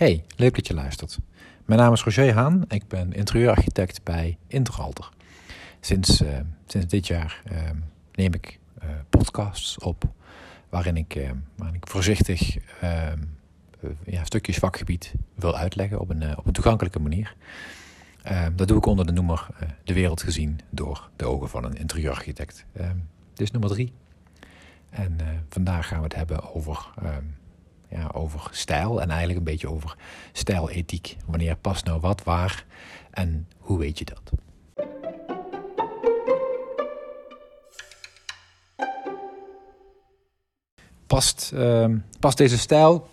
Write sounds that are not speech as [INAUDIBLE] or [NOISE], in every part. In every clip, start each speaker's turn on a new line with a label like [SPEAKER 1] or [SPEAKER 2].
[SPEAKER 1] Hey, leuk dat je luistert. Mijn naam is Roger Haan. Ik ben interieurarchitect bij Interalter. Sinds, uh, sinds dit jaar uh, neem ik uh, podcasts op waarin ik, waarin ik voorzichtig ja, stukjes vakgebied wil uitleggen op een, op een toegankelijke manier. dat doe ik onder de noemer De wereld gezien door de ogen van een interieurarchitect. dit is nummer drie. En vandaag gaan we het hebben over ja, over stijl en eigenlijk een beetje over stijlethiek. Wanneer past nou wat waar en hoe weet je dat? Past, uh, past deze stijl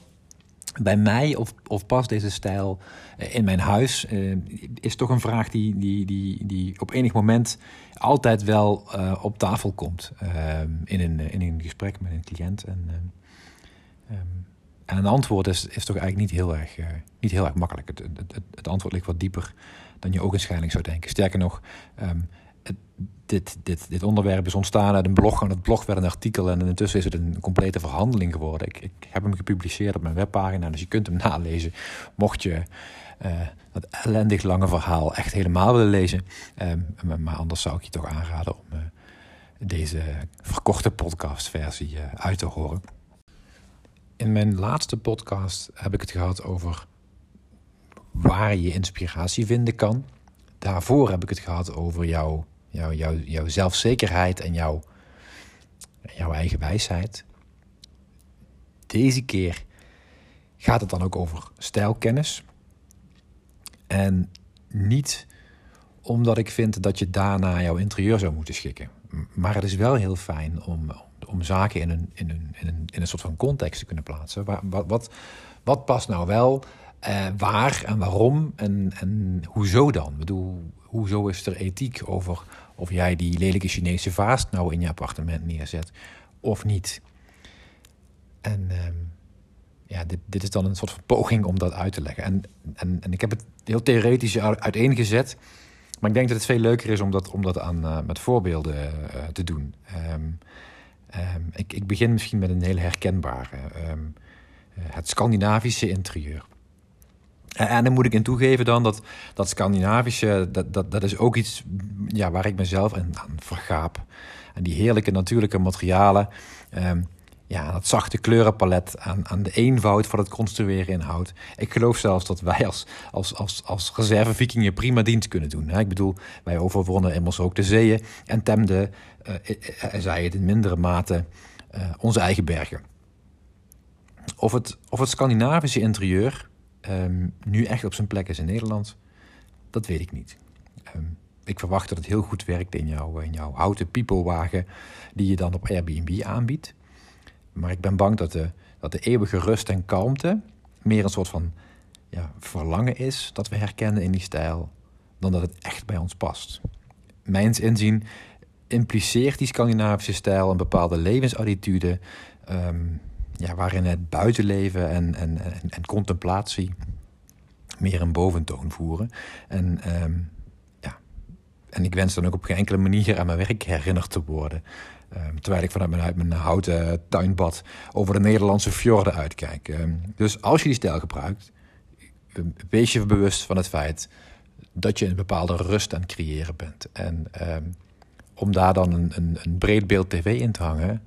[SPEAKER 1] bij mij of, of past deze stijl eh, in mijn huis? Uh, is toch een vraag die, die, die, die op enig moment altijd wel uh, op tafel komt ehm, in, een, in een gesprek met een cliënt. En, en een antwoord is, is toch eigenlijk niet heel erg, uh, niet heel erg makkelijk. Het, het, het, antwoord ligt wat dieper dan je ogenschijnlijk zou denken. Sterker nog, het, dit, dit, dit onderwerp is ontstaan uit een blog. En het blog werd een artikel en intussen is het een complete verhandeling geworden. Ik, ik heb hem gepubliceerd op mijn webpagina, dus je kunt hem [LAUGHS] nalezen. Mocht je uh, dat ellendig lange verhaal echt helemaal willen lezen. Um, maar anders zou ik je toch aanraden om uh, deze verkorte podcastversie uit te horen. In mijn laatste podcast heb ik het gehad over waar je inspiratie vinden kan. Daarvoor heb ik het gehad over jouw, jouw, jouw, zelfzekerheid en jouw, jouw eigen wijsheid. Deze keer gaat het dan ook over stijlkennis. En niet omdat ik vind dat je daarna jouw interieur zou moeten schikken. Maar het is wel heel fijn om, om zaken in een, in, een, in, een, in een soort van context te kunnen plaatsen. Wat, wat, wat past nou wel, eh, waar en waarom en, en hoezo dan? Ik bedoel, hoezo is er ethiek over of jij die lelijke Chinese vaas nou in je appartement neerzet of niet? En ehm, ja, dit, dit is dan een soort van poging om dat uit te leggen. En, en, en ik heb het heel theoretisch uiteengezet. Maar ik denk dat het veel leuker is om dat, om dat aan, uh, met voorbeelden uh, te doen. Um, Um, ik, ik, begin misschien met een heel herkenbare. Um, het Scandinavische interieur. En, dan moet ik in toegeven dan dat dat Scandinavische, dat, dat, dat is ook iets ja, waar ik mezelf aan, vergaap. En die heerlijke natuurlijke materialen. Um, ja, dat zachte kleurenpalet, aan, aan de eenvoud van het construeren inhoudt. Ik geloof zelfs dat wij als, als, als, als reservevikingen prima dienst kunnen doen. Ik bedoel, wij overwonnen immers ook de zeeën en temden, uh, zij het in mindere mate, onze eigen bergen. Of het, of het Scandinavische interieur um, nu echt op zijn plek is in Nederland, dat weet ik niet. Um, ik verwacht dat het heel goed werkt in jouw, in jouw houten piepelwagen die je dan op Airbnb aanbiedt. Maar ik ben bang dat de, dat de eeuwige rust en kalmte meer een soort van ja, verlangen is dat we herkennen in die stijl, dan dat het echt bij ons past. Mijns inzien impliceert die Scandinavische stijl een bepaalde levensattitude, um, ja, waarin het buitenleven en, en, en, contemplatie meer een boventoon voeren. En, ja, en ik wens dan ook op geen enkele manier aan mijn werk herinnerd te worden. Um, terwijl ik vanuit mijn, uit mijn houten tuinbad over de Nederlandse fjorden uitkijk. Um, dus als je die stijl gebruikt, um, wees je bewust van het feit dat je een bepaalde rust aan het creëren bent. En om daar dan een, een, een, breed beeld tv in te hangen,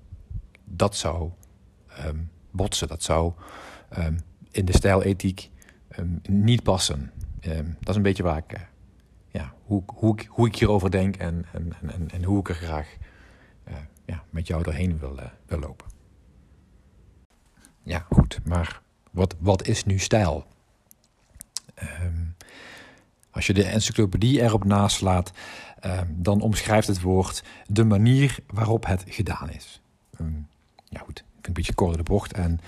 [SPEAKER 1] dat zou botsen. Dat zou in de stijlethiek niet passen. dat is een beetje waar ik, uh, ja, hoe, hoe, ik, hoe ik hierover denk en, en, en, en hoe ik er graag uh, ja, met jou doorheen wil, uh, wil lopen. Ja, goed, maar wat, wat is nu stijl? Um, als je de encyclopedie erop naslaat, um, dan omschrijft het woord de manier waarop het gedaan is. Um, ja, goed, ik vind een beetje kort de bocht en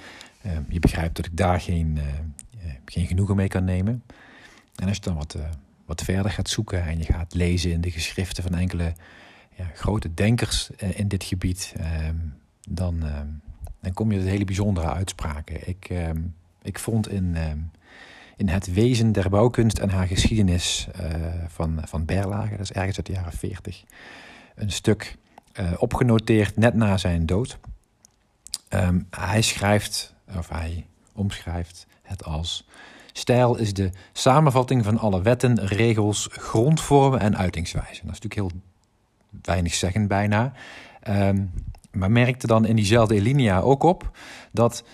[SPEAKER 1] je begrijpt dat ik daar geen, uh, geen genoegen mee kan nemen. En als je dan wat, wat verder gaat zoeken en je gaat lezen in de geschriften van enkele ja, grote denkers uh, in dit gebied, uh, dan, uh, dan kom je tot hele bijzondere uitspraken. Ik, ehm, ik vond in, ehm, in Het Wezen der Bouwkunst en haar geschiedenis eh, van, van Berlage, dat is ergens uit de jaren 40, een stuk eh, opgenoteerd net na zijn dood. Hij schrijft, of hij omschrijft het als Stijl is de samenvatting van alle wetten, regels, grondvormen en uitingswijzen. Dat is natuurlijk heel weinig zeggen bijna. Um, maar merkte dan in diezelfde Elinea ook op dat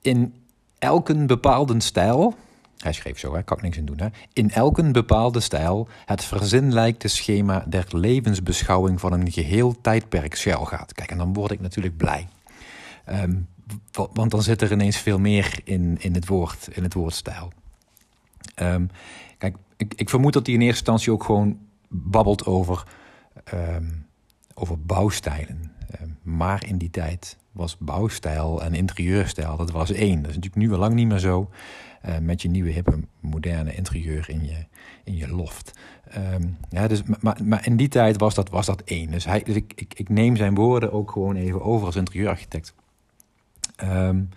[SPEAKER 1] in elke bepaalde stijl, hij schreef zo, daar kan ik niks aan doen, hè, in elke bepaalde stijl het verzinlijkte schema der levensbeschouwing van een geheel tijdperk schuil gaat. Kijk, en dan word ik natuurlijk blij. Um, want dan zit er ineens veel meer in, in, het, woord, in het woord stijl. Um, kijk, ik, ik, vermoed dat hij in eerste instantie ook gewoon babbelt over, um, over bouwstijlen. maar in die tijd was bouwstijl en interieurstijl, dat was één. Dat is natuurlijk nu al lang niet meer zo. Uh, met je nieuwe, hippe, moderne interieur in je, in je loft. Ja, dus, maar, maar in die tijd was dat, was dat één. Dus, hij, dus ik, ik, ik neem zijn woorden ook gewoon even over als interieurarchitect. Um,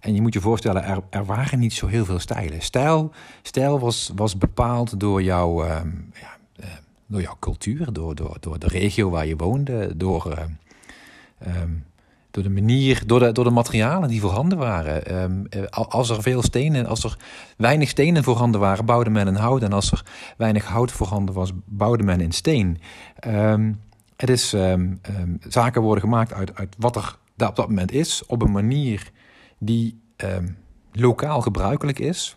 [SPEAKER 1] en je moet je voorstellen, er, er waren niet zo heel veel stijlen. Stijl, stijl was, was bepaald door, jouw um, ja, uh, door jouw cultuur, door, door, door de regio waar je woonde, door, um, door de manier, door de, door de materialen die voorhanden waren. Um, als er veel stenen, als er weinig stenen voorhanden waren, bouwde men in hout. En als er weinig hout voorhanden was, bouwde men in steen. het is, zaken worden gemaakt uit, uit wat er daar op dat moment is, op een manier die ehm, lokaal gebruikelijk is.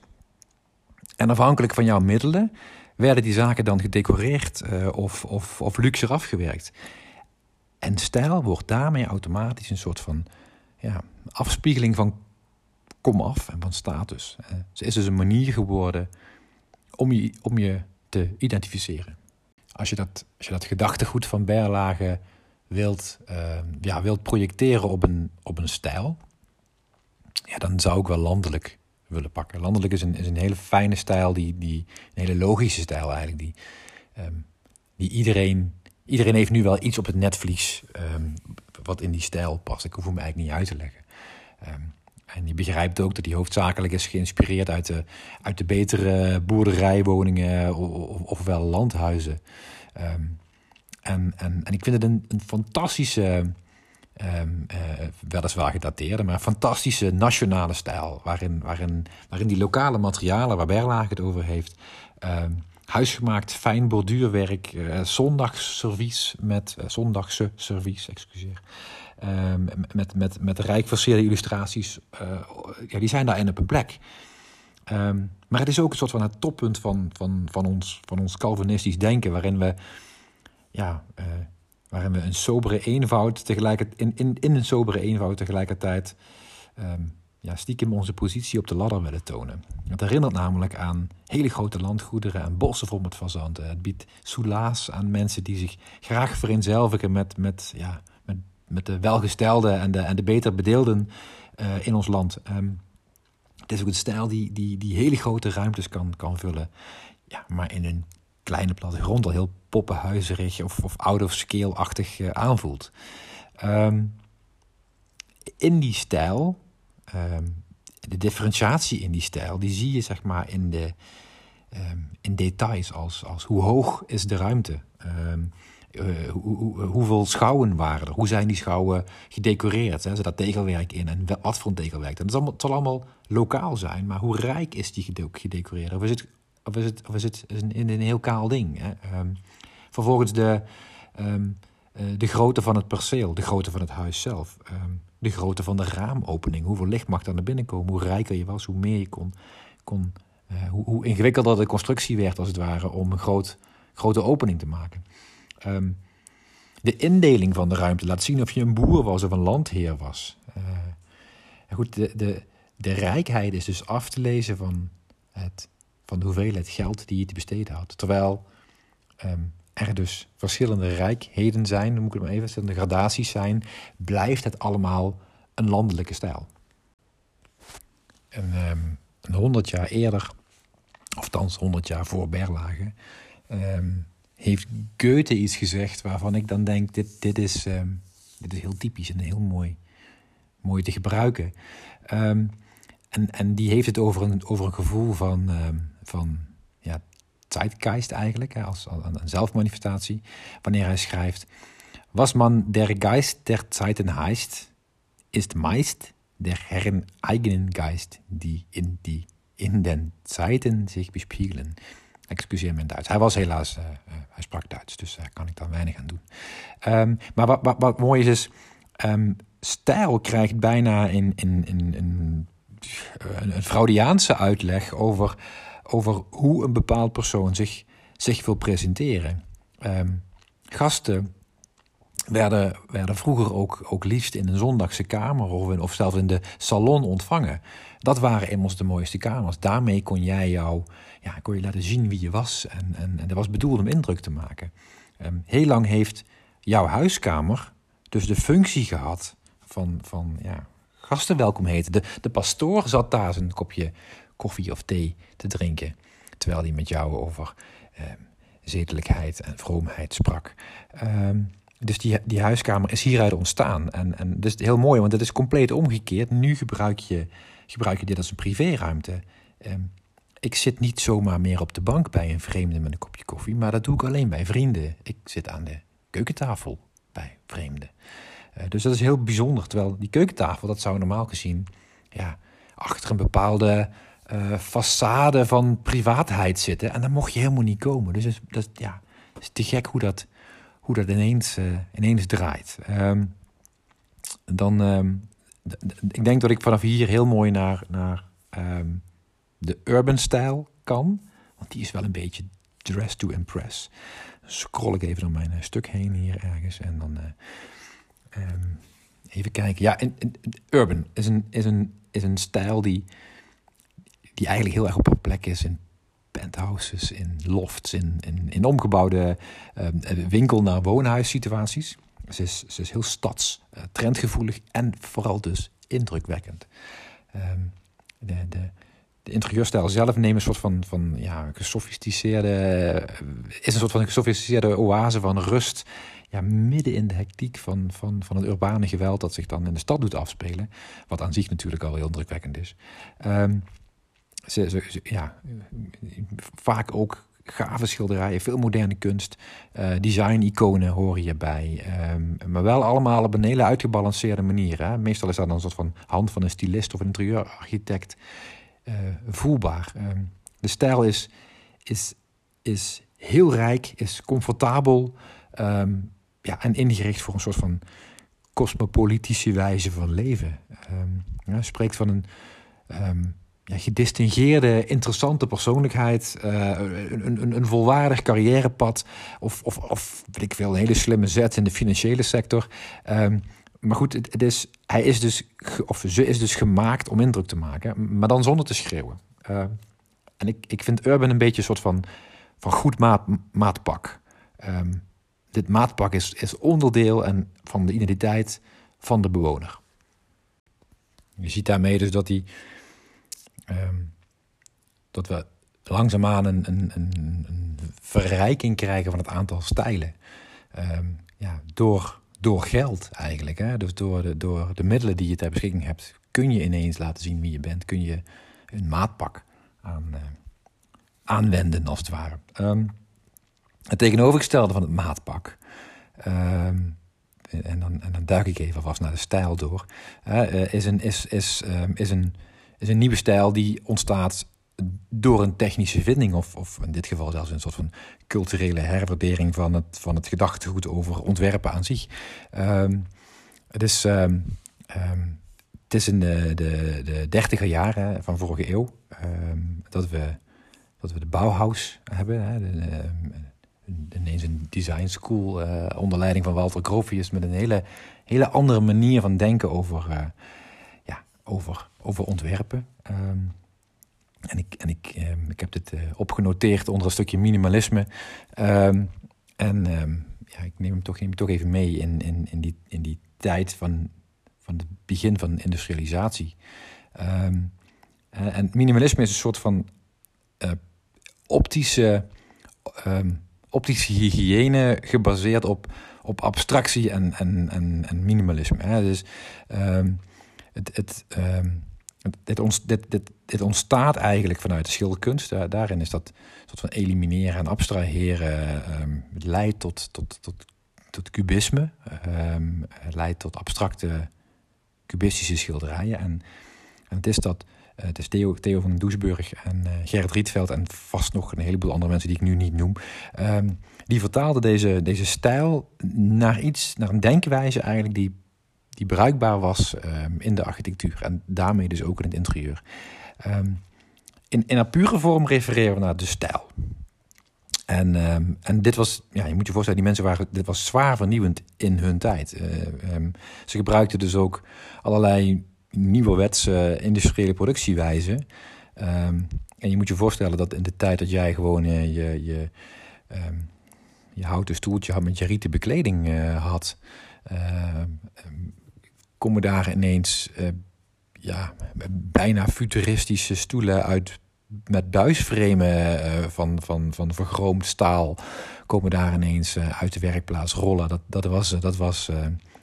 [SPEAKER 1] En afhankelijk van jouw middelen werden die zaken dan gedecoreerd uh, of, of, of luxe afgewerkt. En stijl wordt daarmee automatisch een soort van ja, afspiegeling van komaf en van status. Uh, ze is dus een manier geworden om je, om je te identificeren. Als je dat, als je dat gedachtegoed van Berlage wilt, uh, ja, wilt projecteren op een, op een stijl, ja, dan zou ik wel landelijk willen pakken. Landelijk is een, is een hele fijne stijl, die, die, een hele logische stijl eigenlijk, die, um, die iedereen, iedereen heeft nu wel iets op het netvlies um, wat in die stijl past. Ik hoef hem eigenlijk niet uit te leggen. En je begrijpt ook dat die hoofdzakelijk is geïnspireerd uit de, uit de betere boerderijwoningen of, ofwel landhuizen. Um, en, en, en ik vind het een, een fantastische Um, uh, weliswaar gedateerde, maar fantastische nationale stijl. Waarin, waarin, waarin die lokale materialen, waar Berlage het over heeft, huisgemaakt fijn borduurwerk, uh, met uh, zondagse service, excuseer. Met, met, met rijk versierde illustraties, ja, die zijn daarin op een plek. maar het is ook een soort van het toppunt van, van, van, ons, van ons Calvinistisch denken, waarin we ja, waarin we een sobere eenvoud tegelijkertijd, in, in, in een sobere eenvoud tegelijkertijd um, ja, stiekem onze positie op de ladder willen tonen. Het herinnert namelijk aan hele grote landgoederen en bossen vol met fazanten. Het biedt soelaas aan mensen die zich graag vereenzelvigen met, met, ja, met, met de welgestelde en de, en de beter bedeelden uh, in ons land. Um, het is ook een stijl die, die, die hele grote ruimtes kan, kan vullen. Ja, maar in een kleine plattegrond al heel poppenhuizerig of, of out-of-scale-achtig uh, aanvoelt. Um, in die stijl, um, de differentiatie in die stijl, die zie je zeg maar in, de, um, in details als, als hoe hoog is de ruimte? Uh, hoe, hoe, hoeveel schouwen waren er? Hoe zijn die schouwen gedecoreerd? Hè? Zit dat tegelwerk in? En wat voor een tegelwerk? Dat allemaal, het zal allemaal lokaal zijn, maar hoe rijk is die gedecoreerd? Of is het of is het, of is het in een, heel kaal ding? Hè? Um, vervolgens de, um, uh, de grootte van het perceel, de grootte van het huis zelf, um, de grootte van de raamopening. Hoeveel licht mag er naar binnen komen? Hoe rijker je was, hoe meer je kon. kon uh, hoe, hoe, ingewikkelder de constructie werd, als het ware, om een groot, grote opening te maken. de indeling van de ruimte laat zien of je een boer was of een landheer was. Uh, goed, de, de, de rijkheid is dus af te lezen van het van de hoeveelheid geld die je te besteden had. Terwijl um, er dus verschillende rijkheden zijn, moet ik het maar even verschillende gradaties zijn, blijft het allemaal een landelijke stijl. En um, een honderd jaar eerder, of thans honderd jaar voor Berlage, um, heeft Goethe iets gezegd waarvan ik dan denk, dit, dit, is, dit is heel typisch en heel mooi, mooi te gebruiken. En, en die heeft het over een, over een gevoel van, van ja, zeitgeist eigenlijk, als, een zelfmanifestatie. Wanneer hij schrijft, was man der Geist der Zeiten heißt, ist meist der Herren eigenen Geist, die in, die in den Zeiten zich bespiegeln. Excuseer mijn Duits. Hij was helaas, uh, hij sprak Duits, dus daar kan ik dan weinig aan doen. Um, maar wat, wat, wat mooi is, is um, stijl krijgt bijna in, in, in, in een, Freudiaanse uitleg over, over hoe een bepaald persoon zich, zich wil presenteren. Um, gasten werden, werden vroeger ook, ook liefst in een zondagse kamer of, of zelfs in de salon ontvangen. Dat waren immers de mooiste kamers. Daarmee kon jij jou, ja, kon je laten zien wie je was. En, en, en dat was bedoeld om indruk te maken. Um, heel lang heeft jouw huiskamer dus de functie gehad van, van ja, gasten welkom heten. De, de pastoor zat daar zijn kopje koffie of thee te drinken. Terwijl hij met jou over um, zedelijkheid en vroomheid sprak. Um, dus die, die huiskamer is hieruit ontstaan. En, en dat is heel mooi, want het is compleet omgekeerd. Nu gebruik je, gebruik je dit als een privéruimte. Um, ik zit niet zomaar meer op de bank bij een vreemde met een kopje koffie, maar dat doe ik alleen bij vrienden. Ik zit aan de keukentafel bij vreemden. Uh, dus dat is heel bijzonder. Terwijl die keukentafel, dat zou normaal gezien ja, achter een bepaalde uh, van privaatheid zitten. En dan mocht je helemaal niet komen. Dus dat ja, is te gek hoe dat, hoe dat ineens, uh, ineens draait. Um, dan, um, ik denk dat ik vanaf hier heel mooi naar, naar um, de urban stijl kan. Want die is wel een beetje dress to impress. Dan scroll ik even door mijn uh, stuk heen hier ergens. En dan even kijken. Ja, urban is een, is, een, is een stijl die, die eigenlijk heel erg op haar plek is in penthouses, in lofts, in, in, omgebouwde uh, winkel- naar woonhuissituaties. Ze is, ze is heel stads, uh, trendgevoelig en vooral dus indrukwekkend. Um, de, de, de interieurstijl zelf neemt een soort van, van ja, gesofisticeerde, is een soort van gesofisticeerde oase van rust. Ja, midden in de hectiek van, van, van het urbane geweld dat zich dan in de stad doet afspelen. Wat aan zich natuurlijk al heel indrukwekkend is. Um, ze, ja, vaak ook gave schilderijen, veel moderne kunst, uh, design-iconen horen hierbij. Um, maar wel allemaal op een hele uitgebalanceerde manier. Hè. Meestal is dat een soort van hand van een stylist of een interieurarchitect uh, voelbaar. Um, de stijl is, is, is heel rijk, is comfortabel um, ja, en ingericht voor een soort van cosmopolitische wijze van leven. ja, spreekt van een ja, gedistingeerde, interessante persoonlijkheid, uh, een, een, een, volwaardig carrièrepad of, of, of weet ik veel, een hele slimme zet in de financiële sector. Um, maar goed, het, is, hij is dus, of ze is dus gemaakt om indruk te maken, maar dan zonder te schreeuwen. Uh, en ik, ik vind Urban een beetje een soort van, van goed maat, maatpak. Um, dit maatpak is, is onderdeel en van de identiteit van de bewoner. Je ziet daarmee dus dat hij um, dat we langzaamaan een, een, een, een, verrijking krijgen van het aantal stijlen. Um, ja, door, door geld eigenlijk. Hè? Dus door de, door de middelen die je ter beschikking hebt, kun je ineens laten zien wie je bent. Kun je een maatpak aan, uh, aanwenden, als het ware. Um, het tegenovergestelde van het maatpak. en, dan, en dan duik ik even vast naar de stijl door. Uh, is, een, is, is, is een is een nieuwe stijl die ontstaat door een technische vinding, of, of in dit geval zelfs een soort van culturele herwaardering van het, van het gedachtegoed over ontwerpen aan zich. Um, het is, um, um, het is in de, de, de dertiger jaren van vorige eeuw dat, we, dat we de Bauhaus hebben. Hè, de, ineens een design school uh, onder leiding van Walter Gropius met een hele, hele andere manier van denken over, ja, over over ontwerpen. Um, en ik, en ik, um, ik heb dit uh, opgenoteerd onder een stukje minimalisme. Um, en ja, ik neem hem toch, neem hem toch even mee in, in, in, die, in die tijd van, van het begin van industrialisatie. En minimalisme is een soort van uh, optische, optische hygiëne gebaseerd op, op abstractie en, en, en, en minimalisme. Hè. Dus het, het, dit, ons, dit, dit, dit, ontstaat eigenlijk vanuit de schilderkunst. daarin is dat soort van elimineren en abstraheren um, leidt tot, tot, tot, tot cubisme, um, leidt tot abstracte cubistische schilderijen. En, en het is dat, uh, het is Theo, Theo van Doesburg en uh, Gerrit Rietveld en vast nog een heleboel andere mensen die ik nu niet noem. Die vertaalden deze, deze stijl naar iets, naar een denkwijze eigenlijk die, die bruikbaar was um, in de architectuur. En daarmee dus ook in het interieur. Um, in, haar pure vorm refereren we naar de stijl. En, um, en dit was, ja, je moet je voorstellen, die mensen waren, dit was zwaar vernieuwend in hun tijd. Uh, ze gebruikten dus ook allerlei nieuwerwetse industriële productiewijzen. En je moet je voorstellen dat in de tijd dat jij gewoon uh, je, je, je houten stoeltje had met je rieten bekleding uh, had, komen daar ineens ja, bijna futuristische stoelen uit met buisframen uh, van, van, van vergroomd staal komen daar ineens uh, uit de werkplaats rollen. Dat, dat, was, dat, was, uh,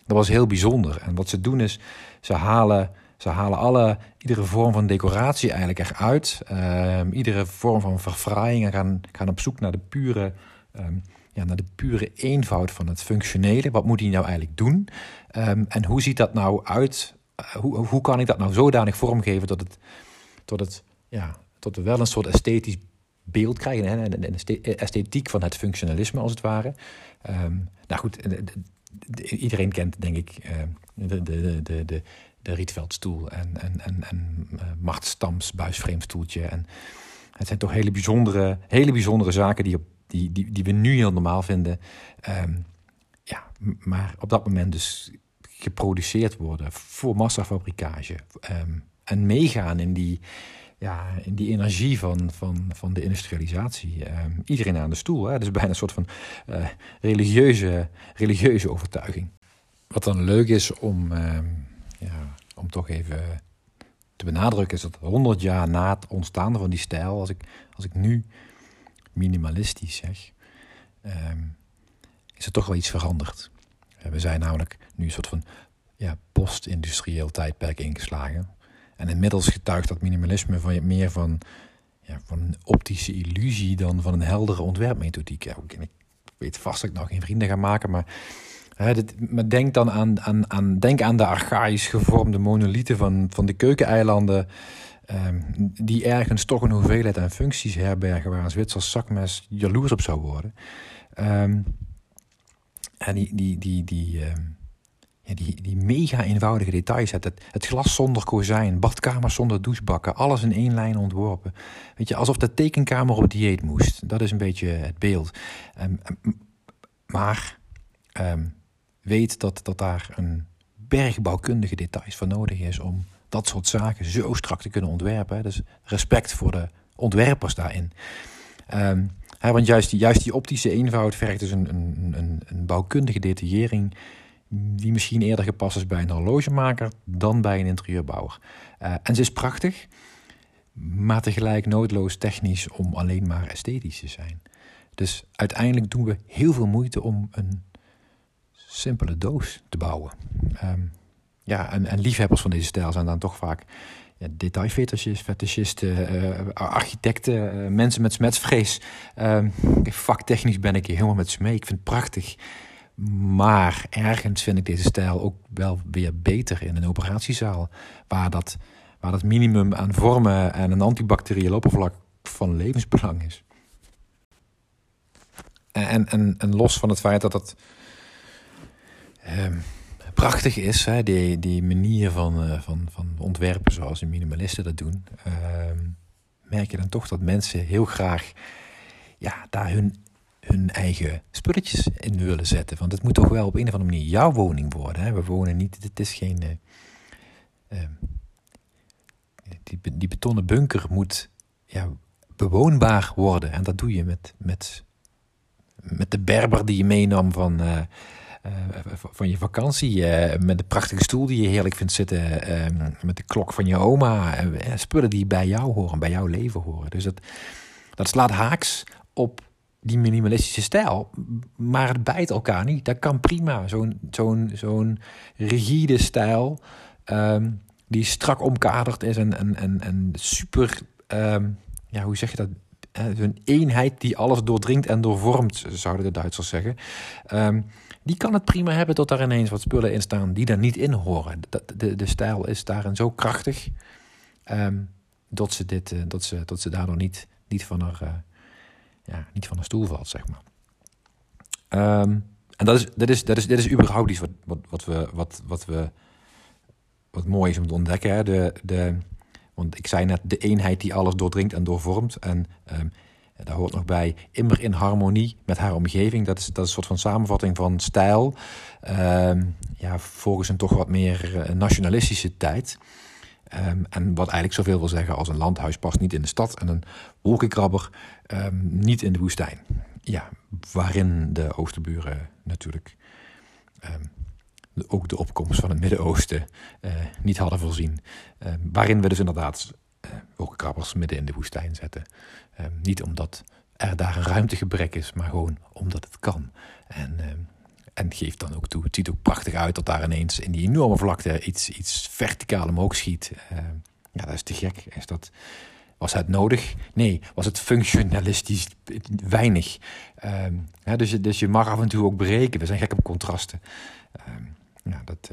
[SPEAKER 1] dat was heel bijzonder. En wat ze doen is, ze halen, ze halen alle, iedere vorm van decoratie eigenlijk eruit. Ehm, iedere vorm van verfraaiing en gaan, gaan op zoek naar de pure... Um, ja, naar de pure eenvoud van het functionele. Wat moet hij nou eigenlijk doen? Um, en hoe ziet dat nou uit? hoe, hoe kan ik dat nou zodanig vormgeven dat het, tot het ja, tot we wel een soort esthetisch beeld krijgen. Hè? Een esthetiek van het functionalisme, als het ware. Um, nou goed, iedereen kent denk ik de, de, de, de, de Rietveldstoel en, en, en, en Mart Stams buisframestoeltje. En het zijn toch hele bijzondere, hele bijzondere zaken die, op, die, die, die we nu heel normaal vinden. Um, ja, maar op dat moment dus geproduceerd worden voor massafabrikage. Um, en meegaan in die, ja, in die energie van, van, van de industrialisatie. Uh, iedereen aan de stoel. Hè? Dus bijna een soort van uh, religieuze, religieuze overtuiging. Wat dan leuk is om, ja, om toch even te benadrukken, is dat 100 jaar na het ontstaan van die stijl, als ik, als ik nu minimalistisch zeg, ehm, is er toch wel iets veranderd. We zijn namelijk nu een soort van ja, post-industrieel tijdperk ingeslagen. En inmiddels getuigt dat minimalisme van, meer van, ja, van een optische illusie dan van een heldere ontwerpmethodiek. ik weet vast dat ik nog geen vrienden ga maken, maar, maar denk dan aan, aan, aan, denk aan de archaïs gevormde monolieten van, van de keukeneilanden. Um, die ergens toch een hoeveelheid aan functies herbergen waar een Zwitsers zakmes jaloers op zou worden. Um, en die, die, die, die, um, die, die mega eenvoudige details. Het, het glas zonder kozijn, badkamer zonder douchebakken, alles in één lijn ontworpen. Weet je, alsof de tekenkamer op dieet moest. Dat is een beetje het beeld. Maar weet dat, dat daar een bergbouwkundige details voor nodig is om dat soort zaken zo strak te kunnen ontwerpen. Dus respect voor de ontwerpers daarin. Um, want juist die, juist die optische eenvoud vergt dus een, een, een, een bouwkundige detaillering die misschien eerder gepast is bij een horlogemaker dan bij een interieurbouwer. Uh, en ze is prachtig, maar tegelijk noodloos technisch om alleen maar esthetisch te zijn. Dus uiteindelijk doen we heel veel moeite om een simpele doos te bouwen. Um, ja, en, liefhebbers van deze stijl zijn dan toch vaak ja, detailfetischisten, fetischisten, uh, architecten, uh, mensen met smetsvrees. Um, vaktechnisch ben ik hier helemaal met smee. Ik vind het prachtig maar ergens vind ik deze stijl ook wel weer beter in een operatiezaal. Waar dat, waar dat minimum aan vormen en een antibacterieel oppervlak van levensbelang is. En, en, en los van het feit dat het eh, prachtig is, hè, die, die manier van, uh, van, van ontwerpen zoals de minimalisten dat doen, uh, merk je dan toch dat mensen heel graag ja, daar hun hun eigen spulletjes in willen zetten. Want het moet toch wel op een of andere manier jouw woning worden. Hè? We wonen niet, het is geen... Uh, uh, die, die betonnen bunker moet ja, bewoonbaar worden. En dat doe je met, met, met de berber die je meenam van, uh, van je vakantie. met de prachtige stoel die je heerlijk vindt zitten. Ehm, met de klok van je oma. spullen die bij jou horen, bij jouw leven horen. Dus dat, dat slaat haaks op die minimalistische stijl. Maar het bijt elkaar niet. Dat kan prima. Zo'n zo'n zo'n rigide stijl. Um, die strak omkaderd is en, en, en, en super. Um, ja, hoe zeg je dat? een eenheid die alles doordringt en doorvormt, zouden de Duitsers zeggen. Um, die kan het prima hebben tot daar ineens wat spullen in staan die daar niet in horen. De, de, de stijl is daarin zo krachtig um, dat, ze dit, uh, dat, ze, dat ze daardoor niet, niet, van haar, uh, ja, niet van haar stoel valt, zeg maar. Um, en dat is, dat is, dat is, dit is überhaupt iets wat, wat, wat, we, wat, wat, we, wat mooi is om te ontdekken. Hè? De, de, want ik zei net, de eenheid die alles doordringt en doorvormt. En um, daar hoort nog bij immer in harmonie met haar omgeving. Dat is, dat is een soort van samenvatting van stijl. Um, ja, volgens een toch wat meer eh, nationalistische tijd. Um, en wat eigenlijk zoveel wil zeggen als een landhuis past niet in de stad en een wolkenkrabber um, niet in de woestijn. Ja, waarin de Oosterburen natuurlijk ook de opkomst van het Midden-Oosten uh, niet hadden voorzien. waarin we dus inderdaad uh, wolkenkrabbers midden in de woestijn zetten. niet omdat er daar een ruimtegebrek is, maar gewoon omdat het kan. En en geeft dan ook toe. Het ziet ook prachtig uit dat daar ineens in die enorme vlakte iets, iets verticaal omhoog schiet. Uh, ja, dat is te gek. Is dat, was het nodig? Nee. Was het functionalistisch weinig? Ja, dus, dus je mag af en toe ook breken. We zijn gek op contrasten. Ja, dat...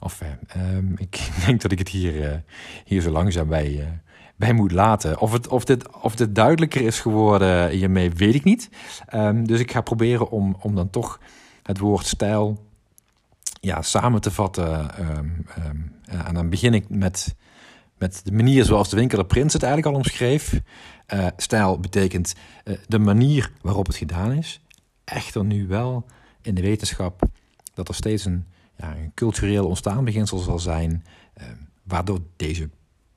[SPEAKER 1] of um, ik [LAUGHS] denk dat ik het hier, uh, hier zo langzaam bij, bij moet laten. Of, het, of, dit, of dit duidelijker is geworden hiermee, weet ik niet. dus ik ga proberen om, om dan toch het woord stijl ja, samen te vatten. Um, en dan begin ik met, met de manier zoals de winkel Prins het eigenlijk al omschreef. Stijl betekent de manier waarop het gedaan is. Echter nu wel in de wetenschap dat er steeds een, ja, een cultureel ontstaan beginsel zal zijn, uh, waardoor deze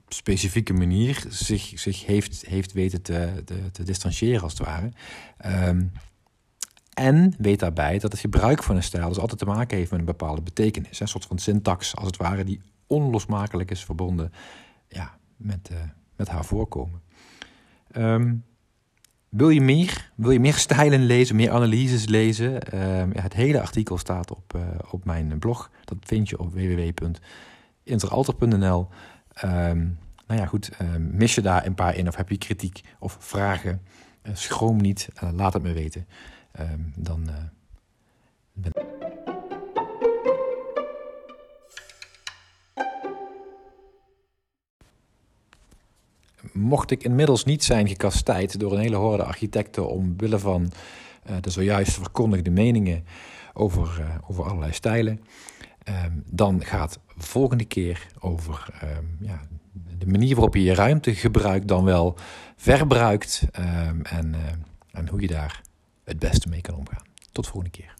[SPEAKER 1] specifieke manier zich, zich heeft, heeft weten te, te, te distancieren, als het ware. Um, en weet daarbij dat het gebruik van een stijl dus altijd te maken heeft met een bepaalde betekenis. Een soort van syntax, als het ware, die onlosmakelijk is verbonden ja, met, uh, met haar voorkomen. Um, wil je meer? Wil je meer stijlen lezen, meer analyses lezen? Um, ja, het hele artikel staat op, uh, op mijn blog. Dat vind je op www.interalter.nl. Um, nou ja, goed. mis je daar een paar in of heb je kritiek of vragen? Uh, schroom niet, laat het me weten. Dan ben Mocht ik inmiddels niet zijn gekastijd door een hele horde architecten omwille van uh, de zojuist verkondigde meningen over, uh, over allerlei stijlen, um, dan gaat de volgende keer over um, ja, de manier waarop je je ruimte gebruikt, dan wel verbruikt en, en hoe je daar het beste mee kan omgaan. Tot de volgende keer.